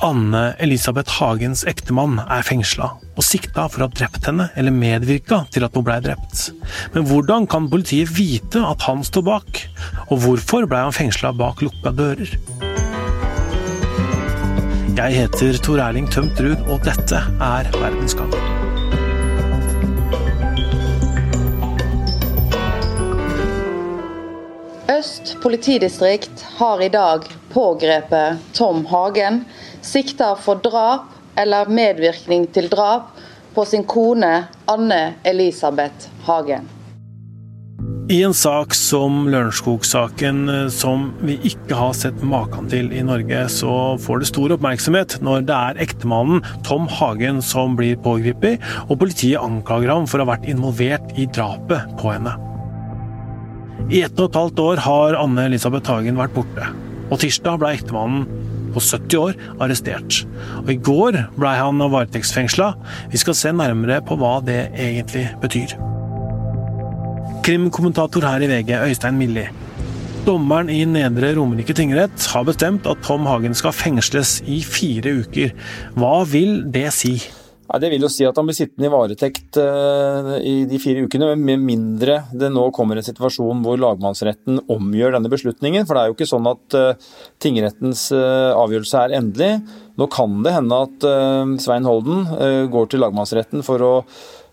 Anne Elisabeth Hagens ektemann er fengsla og sikta for å ha drept henne eller medvirka til at hun blei drept. Men hvordan kan politiet vite at han står bak, og hvorfor blei han fengsla bak lukka dører? Jeg heter Tor Erling Tømt Ruud, og dette er Verdensgang. Øst politidistrikt har i dag pågrepet Tom Hagen, sikta for drap eller medvirkning til drap på sin kone Anne Elisabeth Hagen. I en sak som Lørenskog-saken, som vi ikke har sett maken til i Norge, så får det stor oppmerksomhet når det er ektemannen Tom Hagen som blir pågrepet, og politiet anklager ham for å ha vært involvert i drapet på henne. I ett og et halvt år har Anne Elisabeth Hagen vært borte, og tirsdag ble ektemannen på 70 år arrestert. Og I går ble han varetektsfengsla. Vi skal se nærmere på hva det egentlig betyr. Krimkommentator her i VG, Øystein Milli. Dommeren i Nedre Romerike tingrett har bestemt at Tom Hagen skal fengsles i fire uker. Hva vil det si? Ja, det vil jo si at han blir sittende i varetekt uh, i de fire ukene, med mindre det nå kommer en situasjon hvor lagmannsretten omgjør denne beslutningen. For det er jo ikke sånn at uh, tingrettens uh, avgjørelse er endelig. Nå kan det hende at Svein Holden går til lagmannsretten for å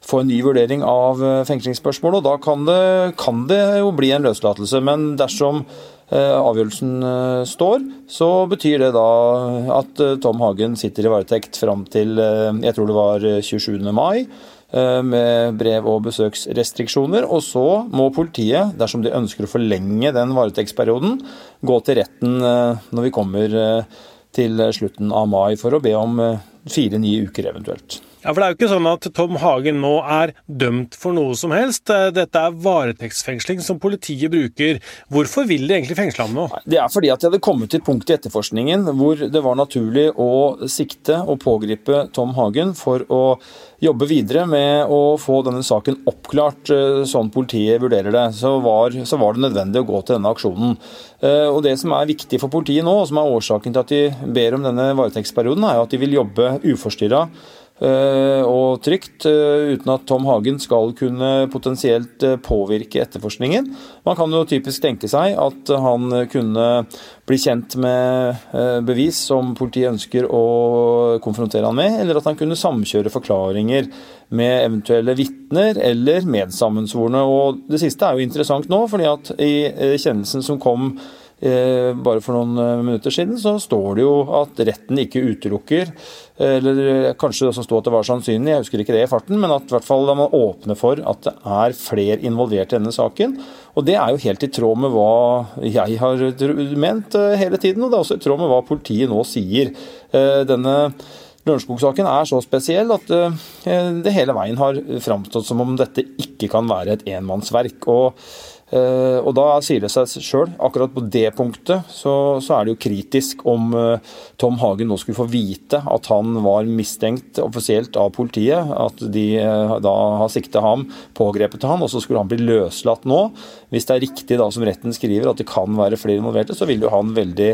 få en ny vurdering av fengslingsspørsmålet. og Da kan det, kan det jo bli en løslatelse. Men dersom avgjørelsen eh, står, så betyr det da at Tom Hagen sitter i varetekt fram til jeg tror det var 27. mai med brev- og besøksrestriksjoner. Og så må politiet, dersom de ønsker å forlenge den varetektsperioden, gå til retten når vi kommer til slutten av mai for å be om fire nye uker eventuelt. Ja, for Det er jo ikke sånn at Tom Hagen nå er dømt for noe som helst. Eh, dette er varetektsfengsling som politiet bruker. Hvorfor vil de egentlig fengsle ham nå? Det er fordi at de hadde kommet til et punkt i etterforskningen hvor det var naturlig å sikte og pågripe Tom Hagen for å jobbe videre med å få denne saken oppklart eh, sånn politiet vurderer det. Så var, så var det nødvendig å gå til denne aksjonen. Eh, og Det som er viktig for politiet nå, og som er årsaken til at de ber om denne varetektsperioden, er jo at de vil jobbe uforstyrra og trygt, eh, uten at Tom Hagen skal kunne potensielt eh, påvirke etterforskningen. Man kan jo typisk tenke seg at han kunne bli kjent med bevis som politiet ønsker å konfrontere han med, eller at han kunne samkjøre forklaringer med eventuelle vitner eller medsammensvorne. Og Det siste er jo interessant nå, fordi at i kjennelsen som kom Eh, bare for noen eh, minutter siden så står det jo at retten ikke utelukker Eller kanskje det som sto at det var sannsynlig, jeg husker ikke det i farten, men at i hvert fall man åpner for at det er flere involvert i denne saken. Og det er jo helt i tråd med hva jeg har ment eh, hele tiden, og det er også i tråd med hva politiet nå sier. Denne Lørenskog-saken er så spesiell at det hele veien har framstått som om dette ikke kan være et enmannsverk. og Eh, og da sier det seg sjøl, akkurat på det punktet så, så, er det jo kritisk om eh, Tom Hagen nå skulle få vite at han var mistenkt offisielt av politiet, at de eh, da har sikta ham, pågrepet han, og så skulle han bli løslatt nå. Hvis det er riktig da som retten skriver at det kan være flere involverte, så vil jo han veldig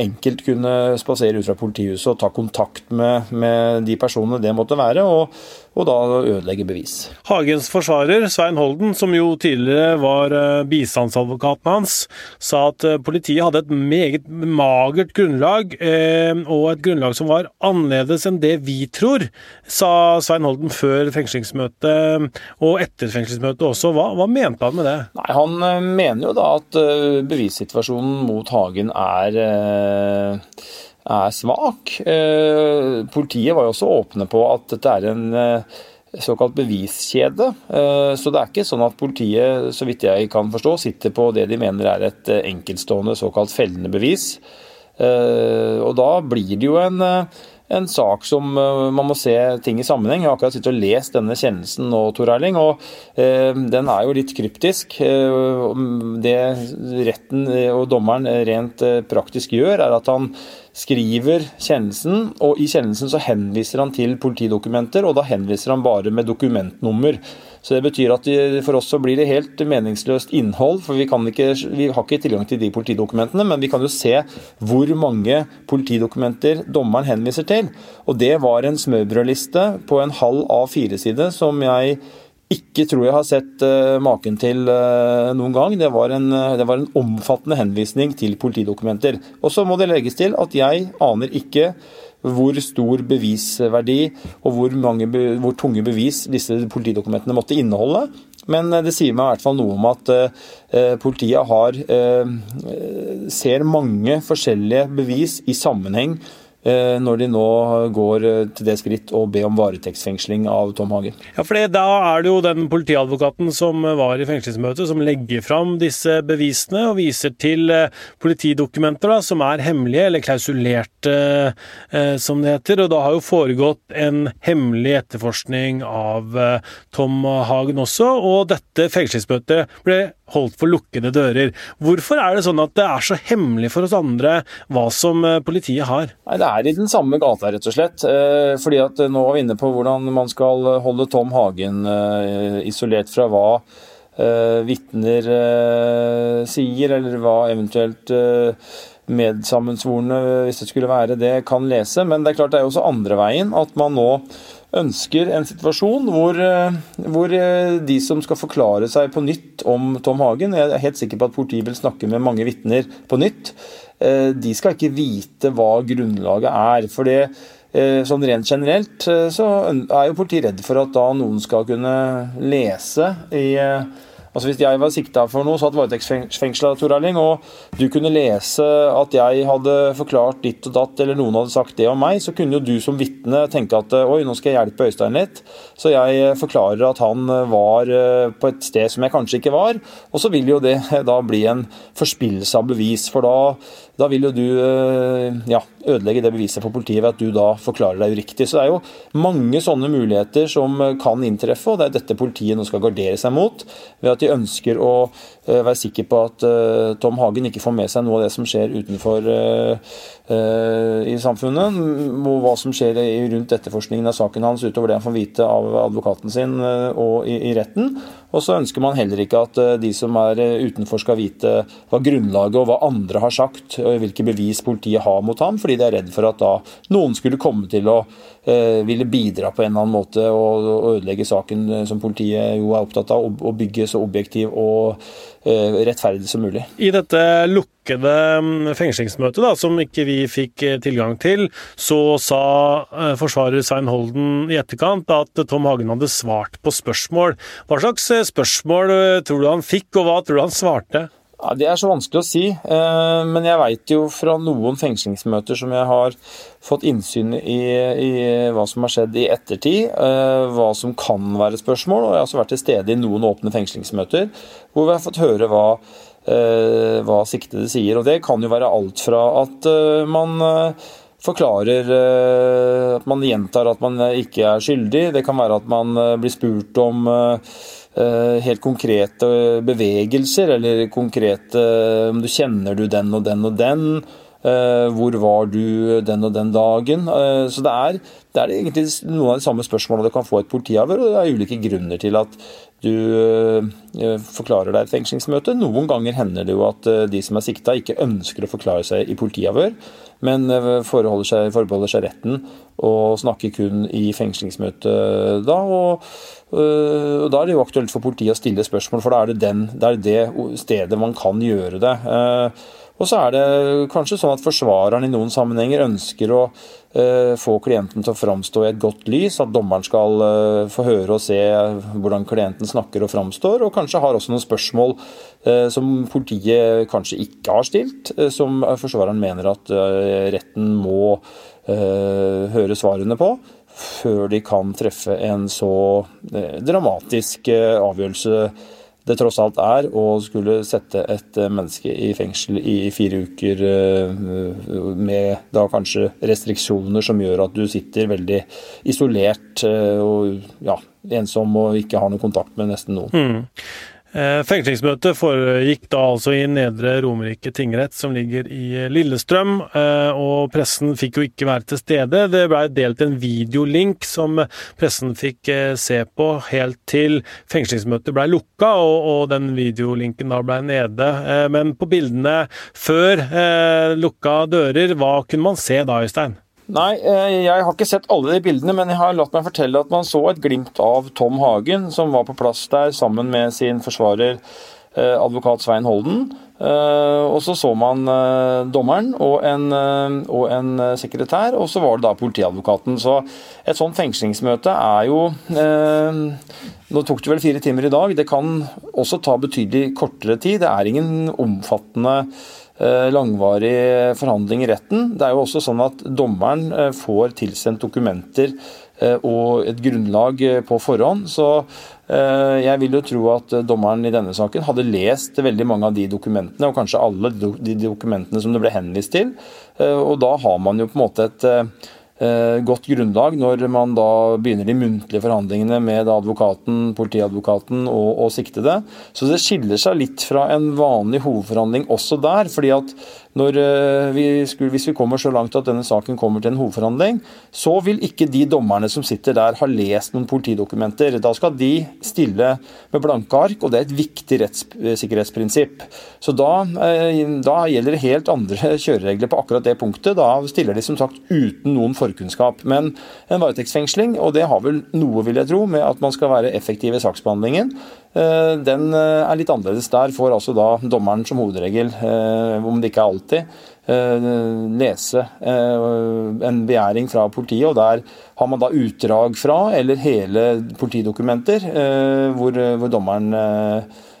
enkelt kunne spasere ut fra politihuset og ta kontakt med, med de personene det måtte være. og og da ødelegge bevis. Hagens forsvarer, Svein Holden, som jo tidligere var eh, bistandsadvokaten hans, sa at eh, politiet hadde et meget magert grunnlag, eh, og et grunnlag som var annerledes enn det vi tror, sa Svein Holden før fengslingsmøtet, og etter fengslingsmøtet også. Hva, hva mente han med det? Nei, Han mener jo da at bevissituasjonen mot Hagen er er svak. Eh, politiet var jo også åpne på at dette er en eh, såkalt beviskjede. Eh, så det er ikke sånn at politiet, så vidt jeg kan forstå, sitter på det de mener er et enkeltstående såkalt fellende bevis. Og da blir det jo en en sak som man må se ting i sammenheng. Jeg har akkurat sittet og lest denne kjennelsen nå, Tor Erling, og eh, den er jo litt kryptisk. Eh, det retten og dommeren rent eh, praktisk gjør, er at han skriver kjennelsen, og i kjennelsen så henviser han til politidokumenter, og da henviser han bare med dokumentnummer. Så Det betyr at for oss så blir det helt meningsløst innhold. for vi, ikke, vi, har ikke tilgang til de politidokumentene, men vi kan jo se hvor mange politidokumenter dommeren henviser til. Og Det var en smørbrødliste på en halv A4-side som jeg ikke tror jeg har sett uh, maken til uh, noen gang. Det var, en, uh, det var, en, omfattende henvisning til politidokumenter. Og så må det legges til at jeg aner ikke hvor stor bevisverdi og hvor, mange, hvor tunge bevis disse politidokumentene måtte inneholde. Men det sier meg i hvert fall noe om at politiet har, ser mange forskjellige bevis i sammenheng Eh, når de nå går eh, til det skritt å be om varetektsfengsling av Tom Hagen. Ja, for Da er det jo den politiadvokaten som var i fengslingsmøtet, som legger fram disse bevisene og viser til eh, politidokumenter da, som er hemmelige, eller klausulerte, som det heter. Og da har jo foregått en hemmelig etterforskning av Tom Hagen også, og dette fengslingsmøtet ble holdt for lukkede dører. Hvorfor er det sånn at det er så hemmelig for oss andre hva som eh, politiet har? Nei, Det er i den samme gata, rett og slett. Eh, fordi at eh, Nå er vi inne på hvordan man skal holde Tom Hagen isolert fra hva vitner sier, eller hva eventuelt medsammensvorne, hvis det skulle være det, kan lese. Men det er klart det er også andre veien. At man nå ønsker en situasjon hvor, eh, hvor, eh, de som skal forklare seg på nytt om Tom Hagen Jeg er helt sikker på at politiet vil snakke med mange vitner på nytt. Eh, de skal ikke vite hva grunnlaget er. for det Sånn rent generelt så er jo politiet redd for at da noen skal kunne lese i Altså Hvis jeg var sikta for noe, så hadde varetektsfengsla Tor Erling, og du kunne lese at jeg hadde forklart ditt og datt, eller noen hadde sagt det om meg, så kunne jo du som vitne tenke at oi, nå skal jeg hjelpe Øystein litt. Så jeg forklarer at han var eh, på et sted som jeg kanskje ikke var. Og så vil jo det da bli en forspillelse av bevis, for da da vil jo du eh, ja, ødelegge det beviset for politiet ved at du da forklarer deg uriktig. Så det er jo mange sånne muligheter som eh, kan inntreffe, og det er dette politiet nå skal gardere seg mot. Ved at de ønsker å eh, være sikker på at Tom Hagen ikke får med seg noe av det som skjer utenfor i samfunnet, og hva som skjer rundt etterforskningen av saken hans utover det han får vite av advokaten sin og i retten. Og så ønsker man heller ikke at de som er utenfor skal vite hva grunnlaget og hva andre har sagt og hvilke bevis politiet har mot ham, fordi de er redd for at da noen skulle komme til å eh, ville bidra på en eller annen måte og, og ødelegge saken eh, som politiet jo er opptatt av, å bygge så objektiv og eh, rettferdig som mulig. I dette lukkede mm, fengslingsmøtet, da, som ikke vi fikk eh, tilgang til, så sa eh, forsvarer Svein Holden i etterkant at Tom Hagen hadde svart på spørsmål. Hva slags spørsmål tror du han fikk, og hva tror du han svarte? Ja, Det er så vanskelig å si, eh, men jeg veit jo fra noen fengslingsmøter som jeg har fått innsyn i, i, hva som har skjedd i ettertid, eh, hva som kan være spørsmål. Og jeg har også vært til stede i noen åpne fengslingsmøter hvor vi har fått høre hva, eh, hva siktede sier. Og det kan jo være alt fra at man forklarer at man gjentar at man ikke er skyldig. Det kan være at man blir spurt om helt konkrete bevegelser, eller konkrete Om du kjenner du den og den og den. Eh, hvor var du den og den dagen? Eh, så det er, det er egentlig noen av de samme spørsmålene du kan få et politiavhør, og det er ulike grunner til at du forklarer deg et fengslingsmøte. Noen ganger hender det jo at de som er sikta ikke ønsker å forklare seg i politiavhør, men forbeholder seg, forbeholder seg retten og snakker kun i fengslingsmøte da. og Eh, og Da er det jo aktuelt for politiet å stille spørsmål, for da er det, den, det, er det stedet man kan gjøre det. Eh, og så er det kanskje sånn at forsvareren i noen sammenhenger ønsker å eh, få klienten til å framstå i et godt lys, at dommeren skal få høre og se hvordan klienten snakker og framstår, og kanskje har også noen spørsmål som politiet kanskje ikke har stilt, som forsvareren mener at retten må høre svarene på før de kan treffe en så eh, dramatisk eh, avgjørelse det tross alt er å skulle sette et eh, menneske i fengsel i fire uker med da kanskje restriksjoner som gjør at du sitter veldig isolert og ja, ensom og ikke har noe kontakt med nesten noen. Mm. Eh, fengslingsmøtet foregikk da altså i Nedre Romerike tingrett, som ligger i Lillestrøm. Eh, og pressen fikk jo ikke være til stede. Det ble delt en videolink som pressen fikk eh, se på helt til fengslingsmøtet ble lukka, og, den videolinken da ble nede. Men på bildene før lukka dører, hva kunne man se da, Øystein? Nei, eh, jeg har ikke sett alle de bildene, men jeg har latt meg fortelle at man så et glimt av Tom Hagen, som var på plass der sammen med sin forsvarer eh, advokat Svein Holden. Eh, og så så man dommeren og en, og en sekretær, og så var det da politiadvokaten. Så et sånt fengslingsmøte er jo Nå tok det vel fire timer i dag. Det kan også ta betydelig kortere tid. Det er ingen omfattende langvarig forhandling i retten. Det er jo også sånn at dommeren eh, får tilsendt dokumenter eh, og et grunnlag på forhånd. Så jeg vil jo tro at dommeren i denne saken hadde lest veldig mange av de dokumentene, og kanskje alle de dokumentene som det ble henvist til. Og da har man jo på en måte et Eh, godt grunnlag når man da begynner de muntlige forhandlingene med advokaten, politiadvokaten og, og siktede. Så det skiller seg litt fra en vanlig hovedforhandling også der. fordi at eh, vi skulle, hvis vi kommer så langt at denne saken kommer til en hovedforhandling, så vil ikke de dommerne som sitter der ha lest noen politidokumenter. Da skal de stille med blanke ark, og det er et viktig rettssikkerhetsprinsipp. Så da, eh, da gjelder det helt andre kjøreregler på akkurat det punktet. Da stiller de som sagt uten noen forkunnskap. Men en varetektsfengsling, og det har vel noe, vil jeg tro, med at man skal være effektiv i saksbehandlingen, Eh, den eh, er litt annerledes. Der får altså da dommeren som hovedregel, eh, om det ikke er alltid, lese en begjæring fra politiet. og Der har man da utdrag fra, eller hele politidokumenter, hvor, hvor dommeren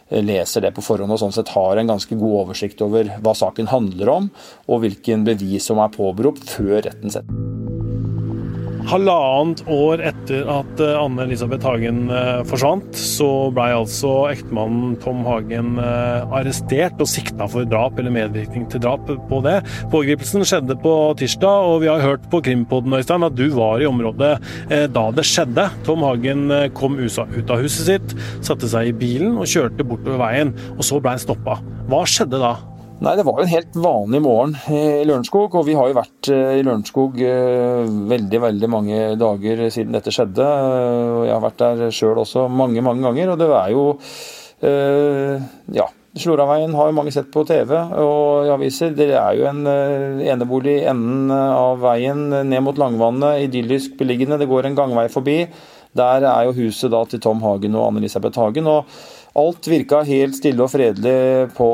leser det på forhånd og sånn sett har en ganske god oversikt over hva saken handler om, og hvilken bevis som er påberopt før retten setter. Halvannet år etter at eh, Anne Elisabeth Hagen eh, forsvant, så blei altså ektemannen Tom Hagen eh, arrestert og sikta for drap eller medvirkning til drap på det. Pågripelsen skjedde på tirsdag, og vi har hørt på Krimpodden Øystein, at du var i området da det skjedde. Tom Hagen kom ut av huset sitt, satte seg i bilen og kjørte bortover veien, og så blei han stoppa. Hva skjedde da? Nei, Det var jo en helt vanlig morgen i Lørenskog. Og vi har jo vært eh, i Lørenskog eh, veldig veldig mange dager siden dette skjedde. Jeg har vært der sjøl også mange mange ganger. Og det er jo eh, Ja. Sloraveien har jo mange sett på TV og i aviser. Det er jo en enebolig i enden av veien ned mot Langvannet, idyllisk beliggende. Det går en gangvei forbi. Der er jo huset da til Tom Hagen og Anne-Elisabeth Hagen. og Alt virka helt stille og fredelig på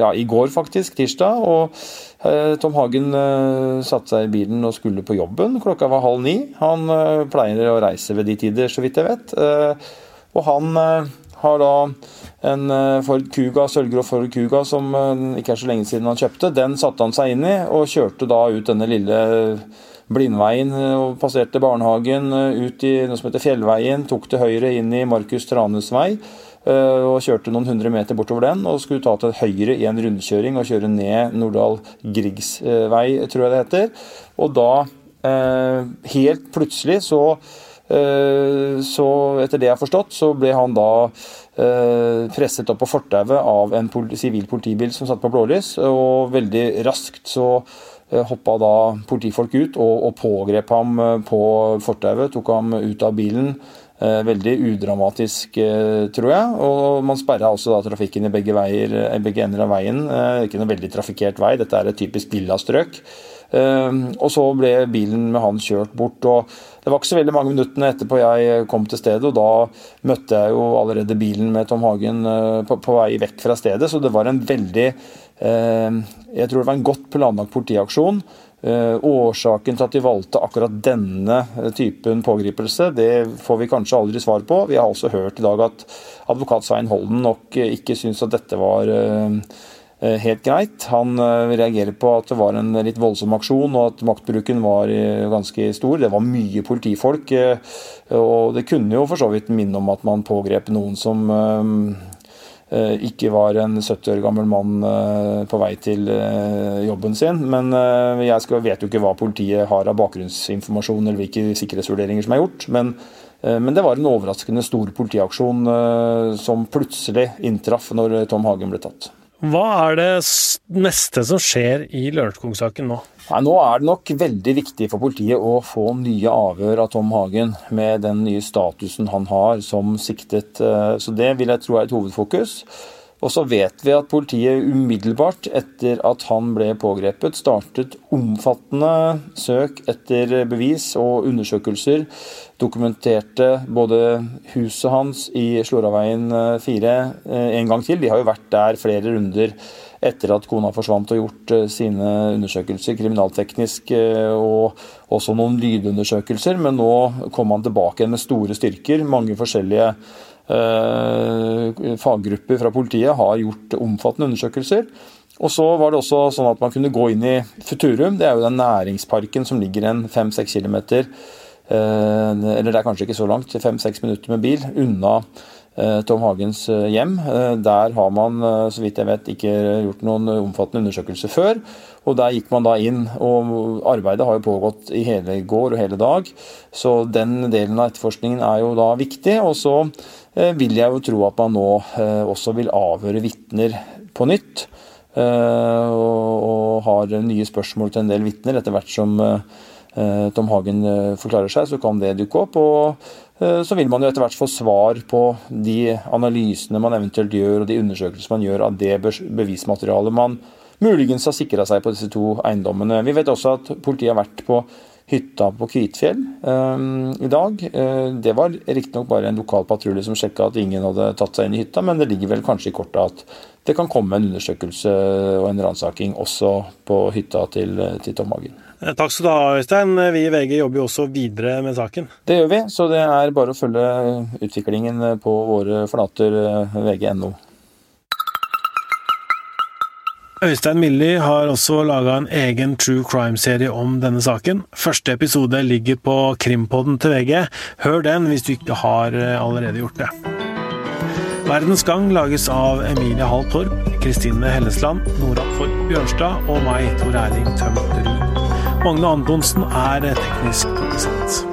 ja, i går, faktisk, tirsdag. Og eh, Tom Hagen eh, satte seg i bilen og skulle på jobben. Klokka var halv ni. Han eh, pleier å reise ved de tider, så vidt jeg vet. Eh, og han eh, har da en eh, Ford Kuga, sølvgrå Ford Kuga som ikke er så lenge siden han kjøpte. Den satte han seg inn i, og kjørte da ut denne lille Blindveien og passerte barnehagen, ut i noe som heter Fjellveien, tok til høyre inn i Markus Tranes vei. Eh, og kjørte noen hundre meter bortover den og skulle ta til høyre i en rundkjøring og kjøre ned Nordahl Griegs vei, tror jeg det heter. Og da, eh, helt plutselig, så, eh, så etter det jeg har forstått, så ble han da presset opp på fortauet av en sivil politibil som satt på blålys, og veldig raskt så hoppa da politifolk ut og, og pågrep ham på fortauet, tok ham ut av bilen Eh, veldig udramatisk, eh, tror jeg. Og man sperra også da trafikken i begge, veier, eh, begge ender av veien. Ikke noe veldig trafikkert vei, dette er et typisk villastrøk. Og så ble bilen med han kjørt bort. og Det var ikke så veldig mange minuttene etterpå jeg kom til stedet, og da møtte jeg jo allerede bilen med Tom Hagen på, på vei vekk fra stedet. Så det var en veldig Jeg tror det var en godt planlagt politiaksjon. Eh, årsaken til at de valgte akkurat denne typen pågripelse, det får vi kanskje aldri svar på. Vi har også hørt i dag at advokat Svein Holden nok ikke syns at dette var eh, eh, helt greit. Han reagerer på at det var en litt voldsom aksjon og at maktbruken var ganske stor. Det var mye politifolk. Og det kunne jo for så vidt minne om at man pågrep noen som Eh, ikke var en 70 år gammel mann eh, på vei til eh, jobben sin. Men jeg vet jo ikke hva politiet har av bakgrunnsinformasjon eller hvilke sikkerhetsvurderinger som er gjort. Men Men det var en overraskende stor politiaksjon som plutselig inntraff når Tom Hagen ble tatt. Hva er det neste som skjer i Lørenskog-saken nå? Nei, nå er det nok veldig viktig for politiet å få nye avhør av Tom Hagen med den nye statusen han har som siktet. Så det vil jeg tro er et hovedfokus. Og så vet vi at politiet umiddelbart etter at han ble pågrepet, startet omfattende søk etter bevis og undersøkelser. Dokumenterte både huset hans i Slåraveien 4 eh, en gang til. De har jo vært der flere runder etter at kona forsvant og gjort eh, sine undersøkelser kriminalteknisk eh, og også noen lydundersøkelser. Men nå kom han tilbake med store styrker. Mange forskjellige Eh, faggrupper fra politiet har gjort omfattende undersøkelser. Og så var det også sånn at man kunne gå inn i Futurum. Det er jo den næringsparken som ligger en fem-seks kilometer, eh, eller det er kanskje ikke så langt, fem-seks minutter med bil unna eh, Tom Hagens hjem. Der har man, så vidt jeg vet, ikke gjort noen omfattende undersøkelser før. Og der gikk man da inn, og arbeidet har jo pågått i hele går og hele dag. Så den delen av etterforskningen er jo da viktig. Og så Eh, vil jeg jo tro at man nå eh, også vil avhøre vitner på nytt. Eh, og har nye spørsmål til en del vitner etter hvert som Tom Hagen forklarer seg, så kan det dukke opp. Og så vil man jo etter hvert få svar på de analysene man eventuelt gjør, og de undersøkelser man gjør av det bevismaterialet man muligens har sikra seg på disse to eiendommene. Vi vet også at politiet har vært på hytta på Kvitfjell um, i dag. Uh, det var riktignok bare en lokal patrulje som sjekka at ingen hadde tatt seg inn i hytta, men det ligger vel kanskje i kortet at det kan komme en undersøkelse og en ransaking også på hytta til, til Tom Hagen. Eh, takk skal du ha, Øystein. Vi i VG jobber jo også videre med saken. Det gjør vi, så det er bare å følge utviklingen på våre flater vg.no. Øystein Milli har også laga en egen true crime-serie om denne saken. Første episode ligger på Krimpodden til VG. Hør den hvis du ikke har eh, allerede gjort det. Verdens Gang lages av Emilie Hall Torp, Kristine Hellesland, Nora Torp Bjørnstad og meg, Tor Erling Tømterud. Magne Antonsen er teknisk produsent.